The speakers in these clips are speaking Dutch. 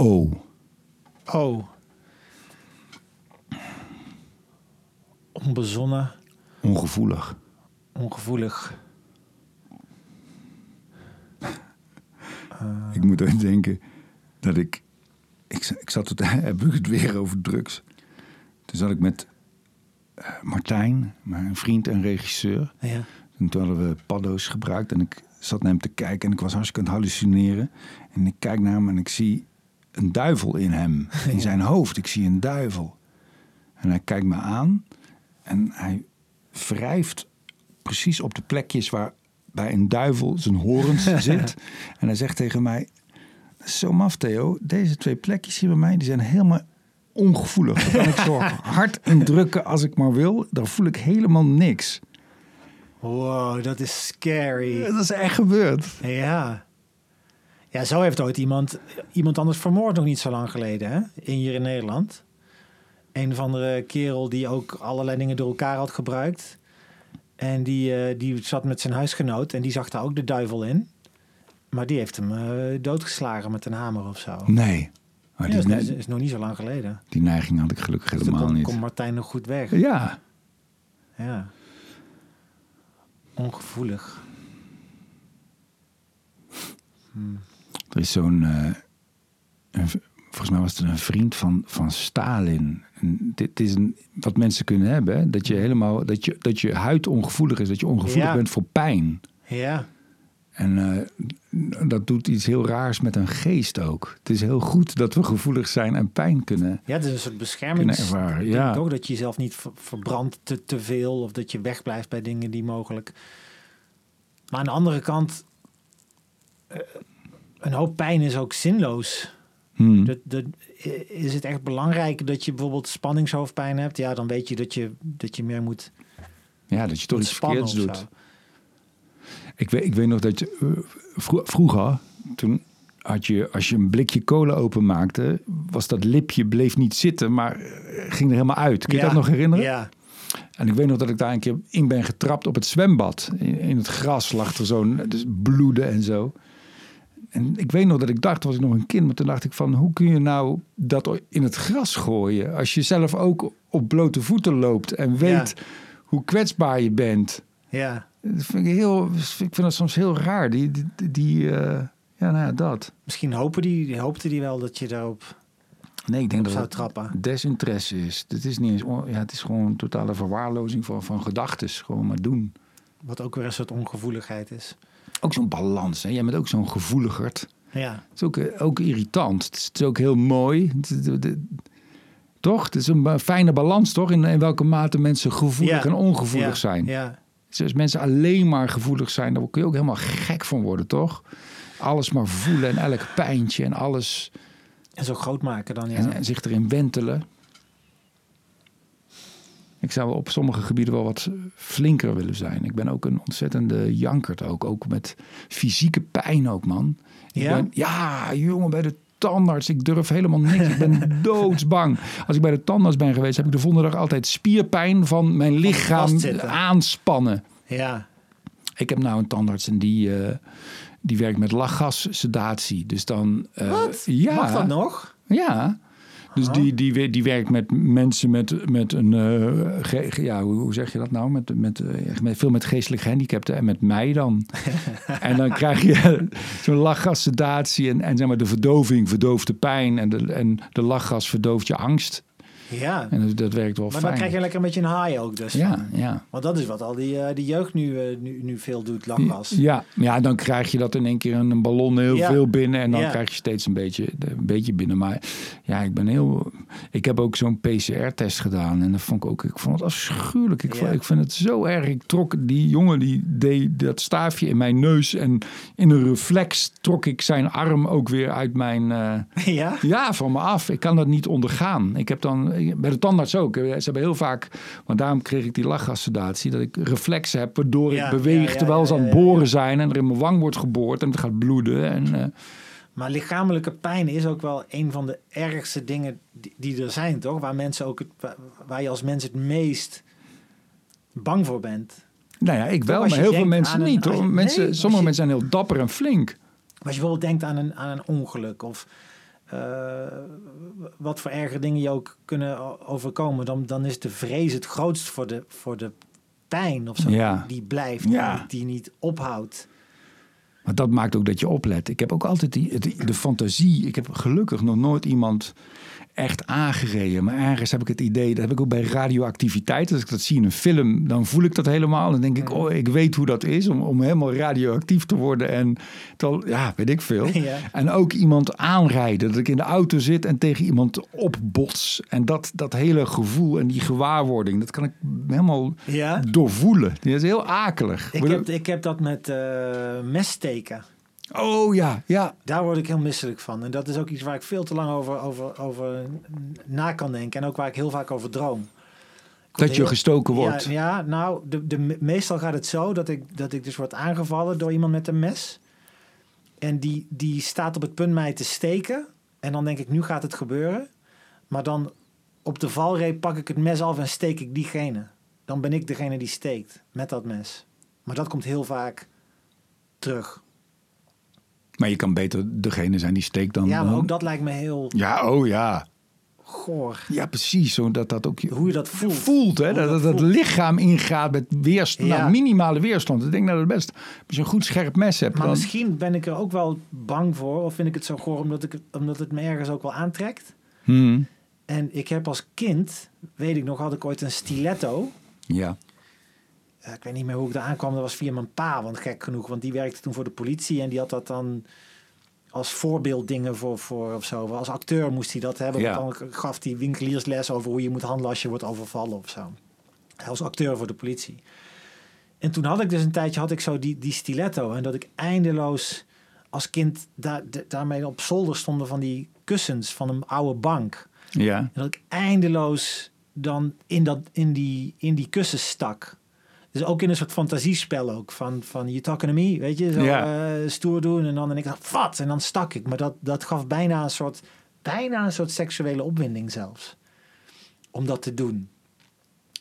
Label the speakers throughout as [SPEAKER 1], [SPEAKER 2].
[SPEAKER 1] O.
[SPEAKER 2] Oh. Onbezonnen,
[SPEAKER 1] Ongevoelig.
[SPEAKER 2] ongevoelig.
[SPEAKER 1] Ik moet even denken dat ik... Ik, ik zat het, heb ik het weer over drugs. Toen zat ik met eh, Martijn, mijn vriend en regisseur.
[SPEAKER 2] Ja.
[SPEAKER 1] En toen hadden we paddo's gebruikt en ik zat naar hem te kijken en ik was hartstikke aan het hallucineren. En ik kijk naar hem en ik zie een duivel in hem, in zijn hoofd. Ik zie een duivel. En hij kijkt me aan en hij wrijft precies op de plekjes waar bij een duivel zijn horens zit. En hij zegt tegen mij, "Dat is zo maf Theo, deze twee plekjes hier bij mij, die zijn helemaal ongevoelig. Daar kan ik zo hard indrukken als ik maar wil. Daar voel ik helemaal niks.
[SPEAKER 2] Wow, dat is scary.
[SPEAKER 1] Dat is echt gebeurd.
[SPEAKER 2] Ja. Ja, zo heeft ooit iemand, iemand anders vermoord nog niet zo lang geleden, hè? In, hier in Nederland. Een of andere kerel die ook allerlei dingen door elkaar had gebruikt. En die, eh, die zat met zijn huisgenoot en die zag daar ook de duivel in. Maar die heeft hem eh, doodgeslagen met een hamer of zo.
[SPEAKER 1] Nee. Maar
[SPEAKER 2] Ja,
[SPEAKER 1] die,
[SPEAKER 2] is, is nog niet zo lang geleden.
[SPEAKER 1] die neiging had ik gelukkig
[SPEAKER 2] Dus
[SPEAKER 1] helemaal
[SPEAKER 2] dan
[SPEAKER 1] niet.
[SPEAKER 2] komt Martijn nog goed weg.
[SPEAKER 1] Ja,
[SPEAKER 2] Ja. Ongevoelig.
[SPEAKER 1] Er is zo'n... eh, een volgens mij was het een vriend van, van Stalin. En dit is een, wat mensen kunnen hebben. hè, Dat je helemaal... Dat je, dat je huid ongevoelig is. Dat je ongevoelig
[SPEAKER 2] Ja.
[SPEAKER 1] bent voor pijn.
[SPEAKER 2] Ja.
[SPEAKER 1] En eh, dat doet iets heel raars met een geest ook. Het is heel goed dat we gevoelig zijn en pijn kunnen.
[SPEAKER 2] Ja, het is een soort Ik
[SPEAKER 1] ja.
[SPEAKER 2] denk ook dat je jezelf niet ver- verbrandt te, te veel... of dat je wegblijft bij dingen die mogelijk... Maar aan de andere kant... eh, een hoop pijn is ook zinloos.
[SPEAKER 1] Hmm.
[SPEAKER 2] Dat, dat, is het echt belangrijk dat je bijvoorbeeld spanningshoofdpijn hebt? Ja, dan weet je dat je, dat je meer moet,
[SPEAKER 1] Ja, dat je toch iets verkeerds doet. Ik weet, ik weet nog dat je eh, vro- vroeger, toen had je, als je een blikje cola openmaakte, was dat lipje bleef niet zitten, maar eh, ging er helemaal uit. Kun je
[SPEAKER 2] Ja,
[SPEAKER 1] dat nog herinneren?
[SPEAKER 2] Ja,
[SPEAKER 1] En ik weet nog dat ik daar een keer in ben getrapt op het zwembad. In, in het gras lag er zo'n dus bloeden en zo. En ik weet nog dat ik dacht, was ik nog een kind, maar toen dacht ik van, hoe kun je nou dat in het gras gooien? Als je zelf ook op blote voeten loopt en weet hoe kwetsbaar je bent.
[SPEAKER 2] ja.
[SPEAKER 1] Dat vind ik heel, ik vind dat soms heel raar. Die, die, die eh, ja, nou ja, dat.
[SPEAKER 2] Misschien hopen die, hoopte die wel dat je daarop
[SPEAKER 1] Nee, ik denk dat
[SPEAKER 2] zou
[SPEAKER 1] het
[SPEAKER 2] trappen.
[SPEAKER 1] desinteresse is. Het is niet eens, ja, het is gewoon totale verwaarlozing van, van gedachten. Gewoon maar doen.
[SPEAKER 2] Wat ook weer een soort ongevoeligheid is.
[SPEAKER 1] Ook zo'n balans. Hè? Jij bent ook zo'n gevoeligerd.
[SPEAKER 2] Ja,
[SPEAKER 1] Het is ook, eh, ook irritant. Het is, het is ook heel mooi. Het toch? Het is een fijne balans, toch? In, in welke mate mensen gevoelig
[SPEAKER 2] Ja.
[SPEAKER 1] en ongevoelig
[SPEAKER 2] ja,
[SPEAKER 1] zijn.
[SPEAKER 2] Ja,
[SPEAKER 1] Dus als mensen alleen maar gevoelig zijn, dan kun je ook helemaal gek van worden, toch? Alles maar voelen en elk pijntje en alles.
[SPEAKER 2] en zo groot maken dan, ja.
[SPEAKER 1] En, en zich erin wentelen. Ik zou op sommige gebieden wel wat flinker willen zijn. Ik ben ook een ontzettende jankert ook. Ook met fysieke pijn ook, man. Ik
[SPEAKER 2] Ja?
[SPEAKER 1] ben- ja, jongen, bij de tandarts. Ik durf helemaal niks. Ik ben doodsbang. Als ik bij de tandarts ben geweest, heb ik de volgende dag altijd spierpijn van mijn lichaam aanspannen.
[SPEAKER 2] Ja,
[SPEAKER 1] Ik heb nou een tandarts en die, eh, die werkt met lachgassedatie. Dus dan... eh,
[SPEAKER 2] Wat?
[SPEAKER 1] Ja,
[SPEAKER 2] mag dat nog?
[SPEAKER 1] ja. Dus die, die, die werkt met mensen met, met een. eh, ge- ja, hoe, zeg je dat nou? Met, met, eh, met, veel met geestelijk gehandicapten en met mij dan. en dan krijg je zo'n lachgassedatie en, en zeg maar de verdoving verdooft de pijn. En de, en de lachgas verdooft je angst.
[SPEAKER 2] Ja,
[SPEAKER 1] En dat, dat werkt wel
[SPEAKER 2] maar
[SPEAKER 1] fijn.
[SPEAKER 2] dan krijg je lekker een beetje een high ook dus.
[SPEAKER 1] ja, ja.
[SPEAKER 2] Want dat is wat al die, eh, die jeugd nu, eh, nu, nu veel doet, lachgas.
[SPEAKER 1] Ja, ja, dan krijg je dat in één keer een ballon heel
[SPEAKER 2] Ja.
[SPEAKER 1] veel binnen. En dan
[SPEAKER 2] Ja.
[SPEAKER 1] krijg je steeds een beetje, een beetje binnen. Maar ja, ik ben heel. Ik heb ook zo'n PCR-test gedaan. En dat vond ik ook. Ik vond het afschuwelijk. Ik, vond, ik vind het zo erg. Ik trok die jongen die deed dat staafje in mijn neus. En in een reflex trok ik zijn arm ook weer uit mijn. eh,
[SPEAKER 2] ja?
[SPEAKER 1] ja, van me af. Ik kan dat niet ondergaan. Ik heb dan bij de tandarts ook. Ze hebben heel vaak, want daarom kreeg ik die lachgassedatie, dat ik reflexen heb waardoor
[SPEAKER 2] Ja,
[SPEAKER 1] ik beweeg terwijl ze aan het boren zijn en er in mijn wang wordt geboord en het gaat bloeden. En, eh,
[SPEAKER 2] Maar lichamelijke pijn is ook wel een van de ergste dingen die, die er zijn, toch? Waar mensen ook het, waar, je als mens het meest bang voor bent.
[SPEAKER 1] nou ja, ik wel, maar heel veel mensen
[SPEAKER 2] een-
[SPEAKER 1] niet. Hoor.
[SPEAKER 2] je-
[SPEAKER 1] mensen,
[SPEAKER 2] nee,
[SPEAKER 1] sommige
[SPEAKER 2] je-
[SPEAKER 1] mensen zijn heel dapper en flink.
[SPEAKER 2] Als je bijvoorbeeld denkt aan een, aan een ongeluk of eh, wat voor erge dingen je ook kunnen overkomen, dan, dan is de vrees het grootst voor de, voor de pijn of zo.
[SPEAKER 1] Ja.
[SPEAKER 2] Die blijft,
[SPEAKER 1] Ja.
[SPEAKER 2] die, die niet ophoudt.
[SPEAKER 1] Maar dat maakt ook dat je oplet. Ik heb ook altijd die, het- de fantasie. Ik heb gelukkig nog nooit iemand echt aangereden. Maar ergens heb ik het idee, dat heb ik ook bij radioactiviteit. Als ik dat zie in een film, dan voel ik dat helemaal. Dan denk ik, oh, ik weet hoe dat is om, om helemaal radioactief te worden. En dan, ja, weet ik veel.
[SPEAKER 2] Ja.
[SPEAKER 1] En ook iemand aanrijden. Dat ik in de auto zit en tegen iemand opbots. En dat, dat hele gevoel en die gewaarwording, dat kan ik helemaal
[SPEAKER 2] Ja.
[SPEAKER 1] doorvoelen. Dat is heel akelig.
[SPEAKER 2] Ik heb, ik heb dat met eh messteken.
[SPEAKER 1] Oh ja, ja.
[SPEAKER 2] Daar word ik heel misselijk van. En dat is ook iets waar ik veel te lang over, over, over na kan denken. En ook waar ik heel vaak over droom.
[SPEAKER 1] Dat je gestoken wordt.
[SPEAKER 2] Ja, ja nou, de, de, meestal gaat het zo dat ik, dat ik dus word aangevallen door iemand met een mes. En die, die staat op het punt mij te steken. En dan denk ik, nu gaat het gebeuren. Maar dan op de valreep pak ik het mes af en steek ik diegene. Dan ben ik degene die steekt met dat mes. Maar dat komt heel vaak terug.
[SPEAKER 1] Maar je kan beter degene zijn die steekt dan...
[SPEAKER 2] Ja, maar ook dat lijkt me heel
[SPEAKER 1] Ja, oh ja.
[SPEAKER 2] goor.
[SPEAKER 1] Ja, precies. Zodat dat ook je
[SPEAKER 2] Hoe je dat voelt.
[SPEAKER 1] voelt. Hè?
[SPEAKER 2] Hoe
[SPEAKER 1] Dat,
[SPEAKER 2] dat
[SPEAKER 1] dat
[SPEAKER 2] voelt.
[SPEAKER 1] lichaam ingaat met weerstand,
[SPEAKER 2] Ja.
[SPEAKER 1] nou, minimale weerstand. Ik denk dat het best... Als je een goed scherp mes hebt...
[SPEAKER 2] Maar
[SPEAKER 1] dan,
[SPEAKER 2] misschien ben ik er ook wel bang voor. Of vind ik het zo goor omdat, ik, omdat het me ergens ook wel aantrekt.
[SPEAKER 1] Hmm,
[SPEAKER 2] En ik heb als kind, weet ik nog, had ik ooit een stiletto.
[SPEAKER 1] ja.
[SPEAKER 2] Eh, ik weet niet meer hoe ik daar aankwam. Dat was via mijn pa, want gek genoeg. Want die werkte toen voor de politie. En die had dat dan als voorbeelddingen voor, voor of zo. Als acteur moest hij dat hebben.
[SPEAKER 1] Ja.
[SPEAKER 2] Want dan gaf hij winkeliersles over hoe je moet handelen als je wordt overvallen of zo. Hij was acteur voor de politie. En toen had ik dus een tijdje had ik zo die, die stiletto. En dat ik eindeloos als kind daar, da- daarmee op zolder stonden van die kussens van een oude bank.
[SPEAKER 1] Ja.
[SPEAKER 2] En dat ik eindeloos dan in, dat, in, die, in die kussen stak. Dus ook in een soort fantasiespel ook. Van, van you talking to me, weet je. Zo
[SPEAKER 1] Ja.
[SPEAKER 2] eh, stoer doen. En dan en ik dacht, wat? En dan stak ik. Maar dat, dat gaf bijna een soort, bijna een soort seksuele opwinding zelfs. Om dat te doen.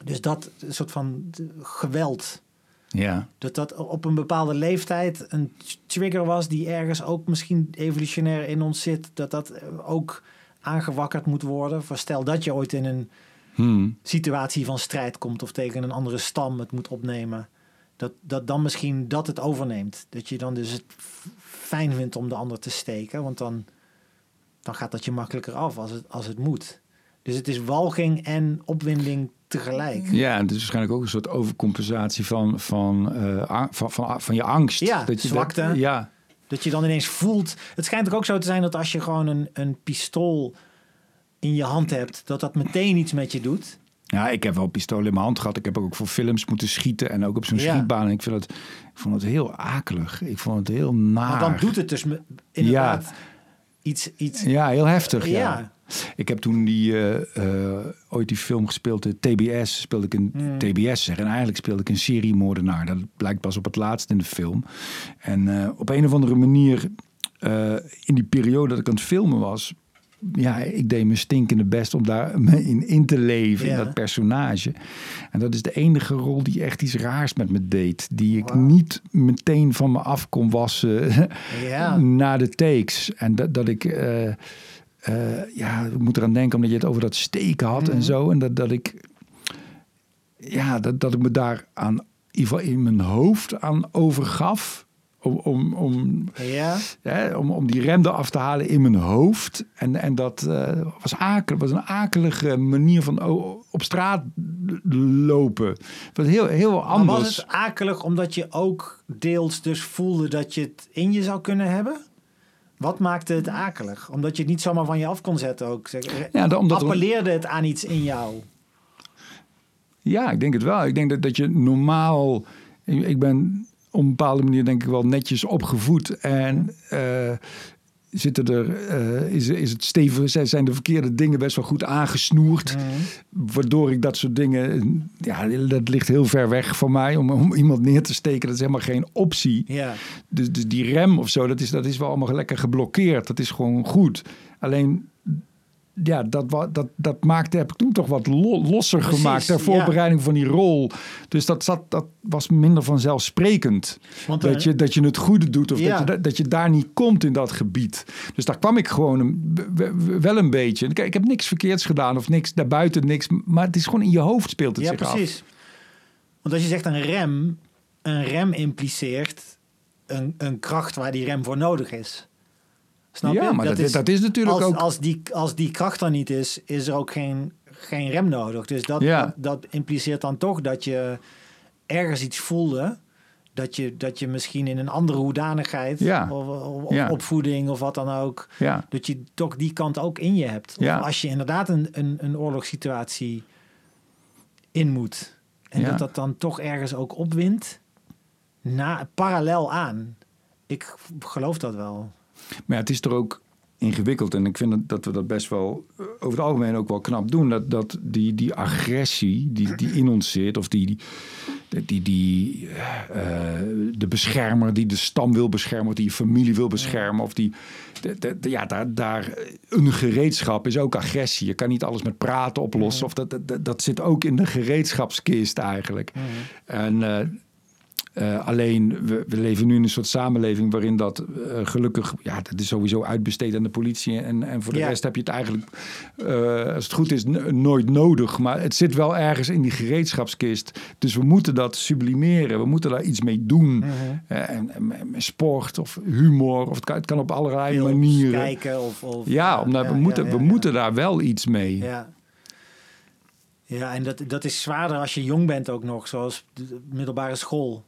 [SPEAKER 2] Dus dat een soort van geweld.
[SPEAKER 1] Ja.
[SPEAKER 2] Dat dat op een bepaalde leeftijd een trigger was die ergens ook misschien evolutionair in ons zit. Dat dat eh, ook aangewakkerd moet worden. Voor stel dat je ooit in een
[SPEAKER 1] Hmm.
[SPEAKER 2] situatie van strijd komt of tegen een andere stam het moet opnemen. Dat, dat dan misschien dat het overneemt. Dat je dan dus het fijn vindt om de ander te steken. Want dan, dan gaat dat je makkelijker af als het, als het moet. Dus het is walging en opwinding tegelijk.
[SPEAKER 1] Ja, en het is waarschijnlijk ook een soort overcompensatie van, van, eh, van, van, van je angst.
[SPEAKER 2] Ja,
[SPEAKER 1] je
[SPEAKER 2] zwakte.
[SPEAKER 1] Dat, ja,
[SPEAKER 2] Dat je dan ineens voelt. Het schijnt ook zo te zijn dat als je gewoon een, een pistool in je hand hebt, dat dat meteen iets met je doet.
[SPEAKER 1] Ja, ik heb wel pistolen in mijn hand gehad. Ik heb ook voor films moeten schieten en ook op zo'n
[SPEAKER 2] Ja.
[SPEAKER 1] schietbaan. En ik, vind het, ik vond het heel akelig. Ik vond het heel naar.
[SPEAKER 2] Maar dan doet het dus inderdaad iets. iets
[SPEAKER 1] Ja, heel heftig. Ja.
[SPEAKER 2] Ja.
[SPEAKER 1] Ik heb toen die, eh, eh, ooit die film gespeeld, de TBS, speelde ik een
[SPEAKER 2] Hmm.
[SPEAKER 1] TBS zeg. En eigenlijk speelde ik een seriemoordenaar. Dat blijkt pas op het laatst in de film. En eh, op een of andere manier, eh, in die periode dat ik aan het filmen was, ja, ik deed mijn stinkende best om daar me in, in te leven, in dat personage. En dat is de enige rol die echt iets raars met me deed. Die ik niet meteen van me af kon wassen
[SPEAKER 2] Ja.
[SPEAKER 1] na de takes. En dat, dat ik... eh, eh, ja, ik moet eraan denken omdat je het over dat steken had
[SPEAKER 2] Mhm.
[SPEAKER 1] en zo. En dat, dat ik... Ja, dat, dat ik me daar aan... In ieder geval in mijn hoofd aan overgaf. Om, om, om,
[SPEAKER 2] Ja.
[SPEAKER 1] hè, om, om die rem eraf te halen in mijn hoofd. En, en dat eh, was, akelig, was een akelige manier van op straat lopen. Het was heel, heel
[SPEAKER 2] Maar
[SPEAKER 1] anders.
[SPEAKER 2] was het akelig omdat je ook deels dus voelde dat je het in je zou kunnen hebben? Wat maakte het akelig? Omdat je het niet zomaar van je af kon zetten ook.
[SPEAKER 1] Ja, da- omdat er-
[SPEAKER 2] appelleerde het aan iets in jou?
[SPEAKER 1] Ja, ik denk het wel. Ik denk dat, dat je normaal... Ik, ik ben op een bepaalde manier denk ik wel netjes opgevoed. En eh, zitten er, eh, is, is het stevig, zijn- zijn de verkeerde dingen best wel goed aangesnoerd. Waardoor ik dat soort dingen... Ja, dat ligt heel ver weg van mij. Om, om iemand neer te steken, dat is helemaal geen optie.
[SPEAKER 2] Ja.
[SPEAKER 1] Dus, dus die rem of zo, dat is, dat is wel allemaal lekker geblokkeerd. Dat is gewoon goed. Alleen ja, dat, dat, dat maakte, heb ik toen toch wat lo- losser
[SPEAKER 2] Precies,
[SPEAKER 1] gemaakt ter
[SPEAKER 2] ja.
[SPEAKER 1] voorbereiding van die rol. Dus dat, zat, dat was minder vanzelfsprekend.
[SPEAKER 2] Want,
[SPEAKER 1] dat,
[SPEAKER 2] eh,
[SPEAKER 1] je, dat je het goede doet of
[SPEAKER 2] Ja.
[SPEAKER 1] dat, je, da- dat je daar niet komt in dat gebied. Dus daar kwam ik gewoon een, wel een beetje. Kijk, ik heb niks verkeerds gedaan of niks daarbuiten, niks. Maar het is gewoon in je hoofd speelt het
[SPEAKER 2] ja,
[SPEAKER 1] zich af.
[SPEAKER 2] precies. Want als je zegt een rem, een rem impliceert een, een kracht waar die rem voor nodig is. Snap
[SPEAKER 1] ja,
[SPEAKER 2] je?
[SPEAKER 1] maar dat, is, dat is natuurlijk
[SPEAKER 2] als,
[SPEAKER 1] ook...
[SPEAKER 2] Als die, als die kracht er niet is, is er ook geen, geen rem nodig. Dus dat,
[SPEAKER 1] Ja.
[SPEAKER 2] dat, dat impliceert dan toch dat je ergens iets voelde. Dat je, dat je misschien in een andere hoedanigheid,
[SPEAKER 1] Ja.
[SPEAKER 2] of, of- of
[SPEAKER 1] Ja.
[SPEAKER 2] opvoeding of wat dan ook,
[SPEAKER 1] ja.
[SPEAKER 2] dat je toch die kant ook in je hebt. Of als je inderdaad een, een, een oorlogssituatie in moet. En dat dat dan toch ergens ook opwint, na, parallel aan. Ik geloof dat wel.
[SPEAKER 1] Maar ja, het is toch ook ingewikkeld. En ik vind dat, we dat best wel eh, over het algemeen ook wel knap doen. Dat, dat die, die agressie die, die in ons zit, of die, die, die, die eh, de beschermer die de stam wil beschermen, of die je familie wil beschermen, of die. de- de- de- ja, daar, daar een gereedschap is ook agressie. Je kan niet alles met praten oplossen. Of dat, dat, dat zit ook in de gereedschapskist eigenlijk. En eh, eh, alleen, we, we leven nu in een soort samenleving waarin dat eh, gelukkig, ja, dat is sowieso uitbesteed aan de politie. En, en voor de
[SPEAKER 2] Ja.
[SPEAKER 1] rest heb je het eigenlijk, eh, als het goed is, nooit nodig. Maar het zit wel ergens in die gereedschapskist. Dus we moeten dat sublimeren. We moeten daar iets mee doen. Eh, en, sport of humor, of het kan, het kan op allerlei
[SPEAKER 2] Films
[SPEAKER 1] manieren.
[SPEAKER 2] kijken of... of
[SPEAKER 1] Ja, omdat
[SPEAKER 2] ja,
[SPEAKER 1] we, moeten, we moeten daar wel iets mee.
[SPEAKER 2] Ja. Ja, en dat, dat is zwaarder als je jong bent ook nog, zoals de middelbare school.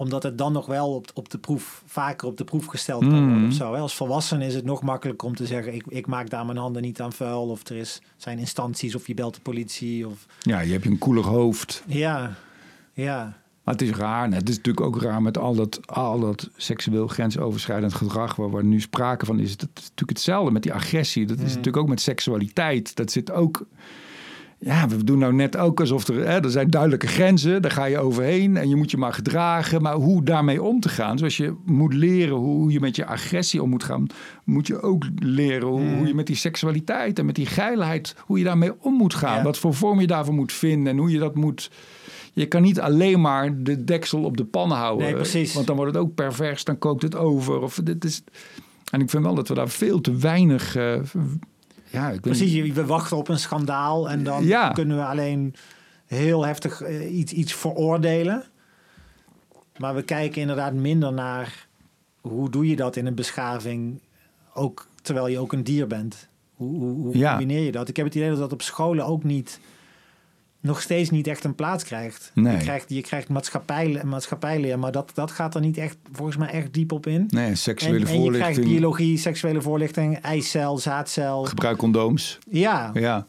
[SPEAKER 2] Omdat het dan nog wel op, op de proef, vaker op de proef gesteld kan worden
[SPEAKER 1] Mhm.
[SPEAKER 2] of zo. hè. Als volwassene is het nog makkelijker om te zeggen, ik, ik maak daar mijn handen niet aan vuil. Of er is, zijn instanties, of je belt de politie. Of,
[SPEAKER 1] Ja, je hebt een koeler hoofd.
[SPEAKER 2] ja, ja.
[SPEAKER 1] Maar het is raar. Het is natuurlijk ook raar met al dat, al dat seksueel grensoverschrijdend gedrag waar, waar nu sprake van is. Dat is natuurlijk hetzelfde met die agressie. Dat is natuurlijk ook met seksualiteit. Dat zit ook. Ja, we doen nou net ook alsof er, hè, er zijn duidelijke grenzen. Daar ga je overheen en je moet je maar gedragen. Maar hoe daarmee om te gaan, zoals je moet leren hoe je met je agressie om moet gaan, moet je ook leren hoe, hoe je met die seksualiteit en met die geilheid, hoe je daarmee om moet gaan.
[SPEAKER 2] Ja.
[SPEAKER 1] Wat voor vorm je daarvoor moet vinden en hoe je dat moet. Je kan niet alleen maar de deksel op de pan houden.
[SPEAKER 2] Nee, precies.
[SPEAKER 1] Want dan wordt het ook pervers, dan kookt het over. Of dit is... En ik vind wel dat we daar veel te weinig. eh, ja, ik
[SPEAKER 2] Precies, we wachten op een schandaal en dan
[SPEAKER 1] Ja.
[SPEAKER 2] kunnen we alleen heel heftig eh, iets, iets veroordelen. Maar we kijken inderdaad minder naar hoe doe je dat in een beschaving, ook terwijl je ook een dier bent. Hoe, hoe, hoe
[SPEAKER 1] Ja.
[SPEAKER 2] combineer je dat? Ik heb het idee dat dat op scholen ook niet, nog steeds niet echt een plaats krijgt.
[SPEAKER 1] Nee.
[SPEAKER 2] Je krijgt, je krijgt maatschappij, maatschappijleer, maar dat, dat gaat er niet echt, volgens mij echt diep op in.
[SPEAKER 1] Nee, seksuele
[SPEAKER 2] En, en je krijgt
[SPEAKER 1] voorlichting.
[SPEAKER 2] biologie, seksuele voorlichting, eicel, zaadcel.
[SPEAKER 1] Gebruik condooms.
[SPEAKER 2] Ja,
[SPEAKER 1] Ja.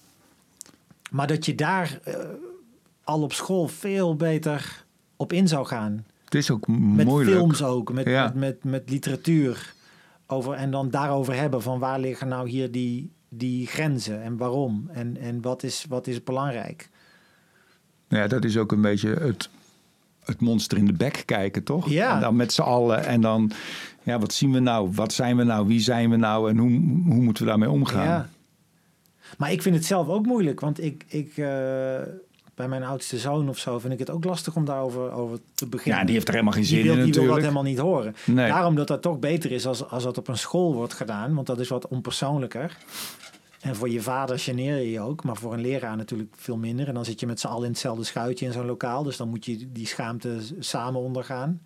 [SPEAKER 2] maar dat je daar eh, al op school veel beter op in zou gaan.
[SPEAKER 1] Het is ook
[SPEAKER 2] Met
[SPEAKER 1] moeilijk.
[SPEAKER 2] films ook, met,
[SPEAKER 1] Ja.
[SPEAKER 2] met, met, met literatuur. Over, en dan daarover hebben van waar liggen nou hier die, die grenzen en waarom. En, en wat, is, wat is belangrijk.
[SPEAKER 1] Ja, dat is ook een beetje het, het monster in de bek kijken, toch?
[SPEAKER 2] Ja.
[SPEAKER 1] En dan met z'n allen. En dan, ja, wat zien we nou? Wat zijn we nou? Wie zijn we nou? En hoe, hoe moeten we daarmee omgaan?
[SPEAKER 2] Ja. Maar ik vind het zelf ook moeilijk, want ik, ik eh, bij mijn oudste zoon of zo vind ik het ook lastig om daarover over te beginnen.
[SPEAKER 1] Ja, die heeft er helemaal geen
[SPEAKER 2] Die
[SPEAKER 1] zin
[SPEAKER 2] wil,
[SPEAKER 1] in
[SPEAKER 2] die wil dat helemaal niet horen.
[SPEAKER 1] Nee.
[SPEAKER 2] Daarom dat dat toch beter is als, als dat op een school wordt gedaan. Want dat is wat onpersoonlijker. En voor je vader geneer je je ook. Maar voor een leraar natuurlijk veel minder. En dan zit je met z'n allen in hetzelfde schuitje in zo'n lokaal. Dus dan moet je die schaamte samen ondergaan.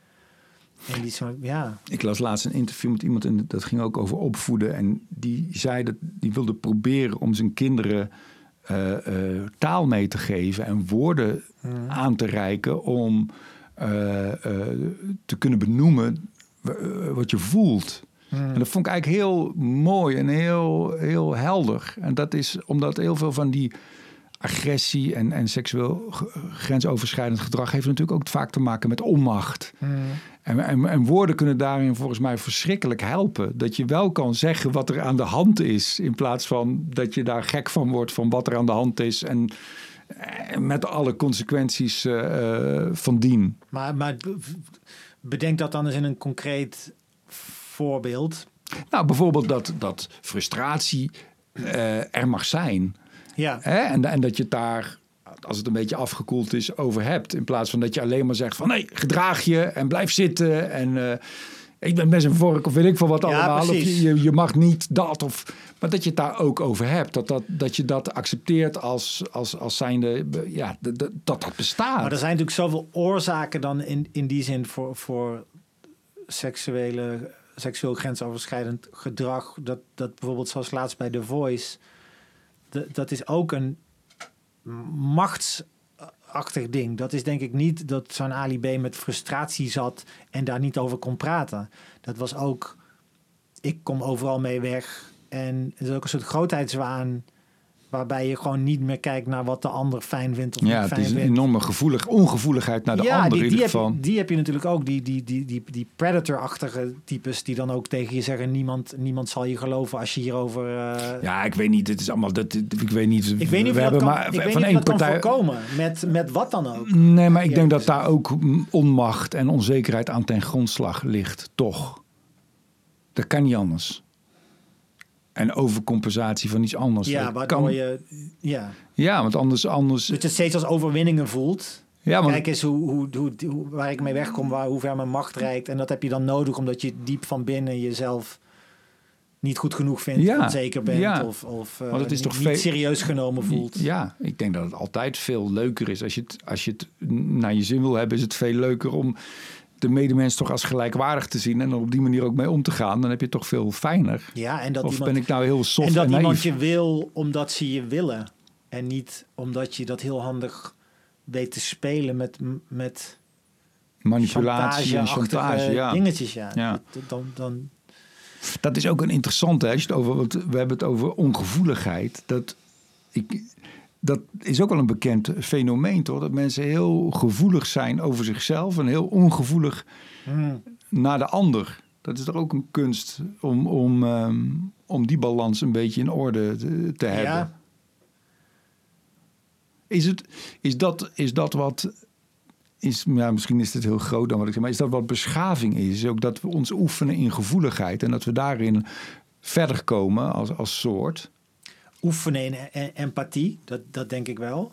[SPEAKER 2] En die ja,
[SPEAKER 1] Ik las laatst een interview met iemand en dat ging ook over opvoeden. En die zei dat die wilde proberen om zijn kinderen eh, eh, taal mee te geven en woorden aan te reiken om eh, te kunnen benoemen wat je voelt. En dat vond ik eigenlijk heel mooi en heel, heel helder. En dat is omdat heel veel van die agressie en, en seksueel grensoverschrijdend gedrag heeft natuurlijk ook vaak te maken met onmacht. En, en, en woorden kunnen daarin volgens mij verschrikkelijk helpen. Dat je wel kan zeggen wat er aan de hand is. In plaats van dat je daar gek van wordt van wat er aan de hand is. En, met alle consequenties eh, eh, van dien.
[SPEAKER 2] maar, maar be- bedenk dat dan eens in een concreet voorbeeld.
[SPEAKER 1] Nou, bijvoorbeeld dat, dat frustratie eh, er mag zijn.
[SPEAKER 2] Ja.
[SPEAKER 1] Hè? En, en dat je het daar, als het een beetje afgekoeld is, over hebt. In plaats van dat je alleen maar zegt van nee, gedraag je en blijf zitten. En eh, ik ben best een vork of weet ik veel wat
[SPEAKER 2] Ja,
[SPEAKER 1] allemaal.
[SPEAKER 2] Precies.
[SPEAKER 1] je, je, je mag niet dat. Of, maar dat je het daar ook over hebt. Dat, dat, dat je dat accepteert als, als, als zijnde, ja, dat dat, dat dat bestaat.
[SPEAKER 2] Maar er zijn natuurlijk zoveel oorzaken dan in, in die zin voor, voor seksuele, seksueel grensoverschrijdend gedrag. Dat, dat bijvoorbeeld zoals laatst bij The Voice, dat, is ook een machtsachtig ding. Dat is denk ik niet dat zo'n Ali B met frustratie zat en daar niet over kon praten. Dat was ook, ik kom overal mee weg. En het is ook een soort grootheidswaan waarbij je gewoon niet meer kijkt naar wat de ander fijn vindt of
[SPEAKER 1] ja,
[SPEAKER 2] niet
[SPEAKER 1] het
[SPEAKER 2] fijn
[SPEAKER 1] is een
[SPEAKER 2] vindt.
[SPEAKER 1] enorme gevoelig, ongevoeligheid naar de
[SPEAKER 2] ja,
[SPEAKER 1] ander
[SPEAKER 2] die,
[SPEAKER 1] in ieder
[SPEAKER 2] heb,
[SPEAKER 1] geval.
[SPEAKER 2] die heb je natuurlijk ook. Die, die, die, die, die predator-achtige types die dan ook tegen je zeggen... niemand, niemand zal je geloven als je hierover... eh,
[SPEAKER 1] Ja, ik weet niet. Het is allemaal. Dat, ik weet niet.
[SPEAKER 2] ik weet niet of
[SPEAKER 1] we hebben
[SPEAKER 2] kan,
[SPEAKER 1] maar
[SPEAKER 2] ik weet
[SPEAKER 1] van één partij.
[SPEAKER 2] voorkomen. Met, met wat dan ook.
[SPEAKER 1] Nee, maar ik
[SPEAKER 2] Ja,
[SPEAKER 1] denk dat daar ook onmacht en onzekerheid aan ten grondslag ligt, toch? Dat kan niet anders. En overcompensatie van iets anders.
[SPEAKER 2] Ja, waardoor
[SPEAKER 1] kan,
[SPEAKER 2] je... Ja,
[SPEAKER 1] Ja, want anders. anders
[SPEAKER 2] dat je het steeds als overwinningen voelt.
[SPEAKER 1] ja, want,
[SPEAKER 2] Kijk eens hoe, hoe, hoe, hoe- waar ik mee wegkom, waar, hoe ver mijn macht reikt. En dat heb je dan nodig omdat je diep van binnen jezelf niet goed genoeg vindt,
[SPEAKER 1] Ja,
[SPEAKER 2] onzeker bent
[SPEAKER 1] ja.
[SPEAKER 2] of, of eh,
[SPEAKER 1] het is
[SPEAKER 2] niet,
[SPEAKER 1] toch
[SPEAKER 2] niet serieus genomen voelt.
[SPEAKER 1] Ja, ik denk dat het altijd veel leuker is. Als je het, als je het naar je zin wil hebben, is het veel leuker om de medemens toch als gelijkwaardig te zien en er op die manier ook mee om te gaan. Dan heb je toch veel fijner.
[SPEAKER 2] Ja, en dat
[SPEAKER 1] of
[SPEAKER 2] iemand,
[SPEAKER 1] ben ik nou heel soft
[SPEAKER 2] en dat
[SPEAKER 1] en
[SPEAKER 2] iemand je wil omdat ze je willen. En niet omdat je dat heel handig weet te spelen met, met
[SPEAKER 1] Manipulatie en
[SPEAKER 2] chantage
[SPEAKER 1] ja.
[SPEAKER 2] dingetjes. Ja.
[SPEAKER 1] Ja.
[SPEAKER 2] Dat- Dan, dan,
[SPEAKER 1] Dat is ook een interessante. Hè? Als je het over, want we hebben het over ongevoeligheid. Dat, ik, dat is ook wel een bekend fenomeen, toch? Dat mensen heel gevoelig zijn over zichzelf en heel ongevoelig
[SPEAKER 2] hmm,
[SPEAKER 1] naar de ander. Dat is toch ook een kunst om, om, ehm, om die balans een beetje in orde te, te hebben.
[SPEAKER 2] ja,
[SPEAKER 1] Is, het, is, dat, is dat wat. Is, ja, misschien is het heel groot dan wat ik zeg, maar is dat wat beschaving is? Is Ook dat we ons oefenen in gevoeligheid en dat we daarin verder komen als, als soort.
[SPEAKER 2] Oefenen in e- e- empathie, dat, dat denk ik wel.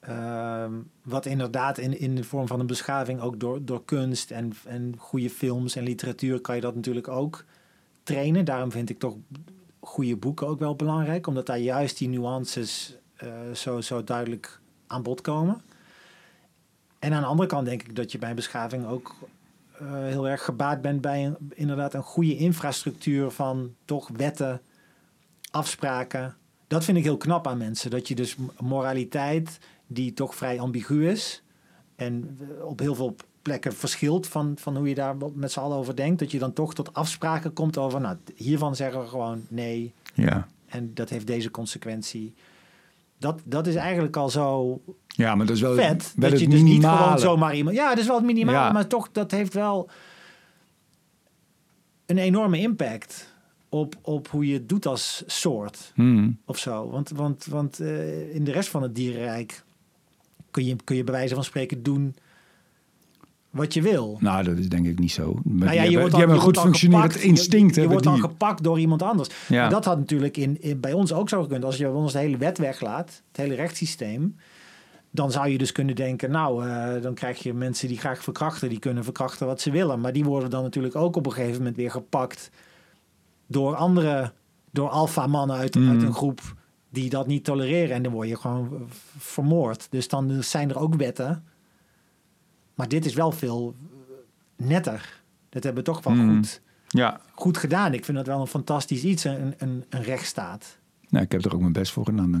[SPEAKER 2] Ehm, wat inderdaad in, in de vorm van een beschaving, ook door, door kunst en, en goede films en literatuur, kan je dat natuurlijk ook trainen. Daarom vind ik toch goede boeken ook wel belangrijk, omdat daar juist die nuances eh, zo, zo duidelijk aan bod komen. En aan de andere kant denk ik dat je bij beschaving ook eh, heel erg gebaat bent bij een, inderdaad een goede infrastructuur van toch wetten, afspraken. Dat vind ik heel knap aan mensen. Dat je dus moraliteit, die toch vrij ambigu is. En eh, op heel veel plekken verschilt van, van hoe je daar met z'n allen over denkt. Dat je dan toch tot afspraken komt over, nou, hiervan zeggen we gewoon nee.
[SPEAKER 1] Ja.
[SPEAKER 2] En dat heeft deze consequentie. Dat, dat is eigenlijk al zo
[SPEAKER 1] ja, maar dat is wel,
[SPEAKER 2] vet.
[SPEAKER 1] wel
[SPEAKER 2] dat
[SPEAKER 1] het
[SPEAKER 2] je dus niet gewoon zomaar iemand... Ja, dat is wel het minimale,
[SPEAKER 1] Ja.
[SPEAKER 2] maar toch, dat heeft wel een enorme impact op, op hoe je het doet als soort
[SPEAKER 1] Hmm.
[SPEAKER 2] of zo. Want, want, want eh, in de rest van het dierenrijk kun je, kun je bij wijze van spreken doen wat je wil.
[SPEAKER 1] Nou, dat is denk ik niet zo. Maar
[SPEAKER 2] Nou ja, je wordt dan, je
[SPEAKER 1] een goed functionerend instinct.
[SPEAKER 2] Je, je wordt dan
[SPEAKER 1] die.
[SPEAKER 2] gepakt door iemand anders.
[SPEAKER 1] Ja.
[SPEAKER 2] Dat had natuurlijk in, in, bij ons ook zo gekund. Als je ons de hele wet weglaat, het hele rechtssysteem... dan zou je dus kunnen denken... nou, eh, dan krijg je mensen die graag verkrachten... die kunnen verkrachten wat ze willen. Maar die worden dan natuurlijk ook op een gegeven moment weer gepakt... door andere, door alfa-mannen uit,
[SPEAKER 1] Mm.
[SPEAKER 2] uit een groep... die dat niet tolereren. En dan word je gewoon vermoord. Dus dan zijn er ook wetten... Maar dit is wel veel netter. Dat hebben we toch wel
[SPEAKER 1] Mm.
[SPEAKER 2] goed,
[SPEAKER 1] Ja,
[SPEAKER 2] goed gedaan. Ik vind dat wel een fantastisch iets, een, een, een rechtsstaat.
[SPEAKER 1] nou, ik heb er ook mijn best voor gedaan.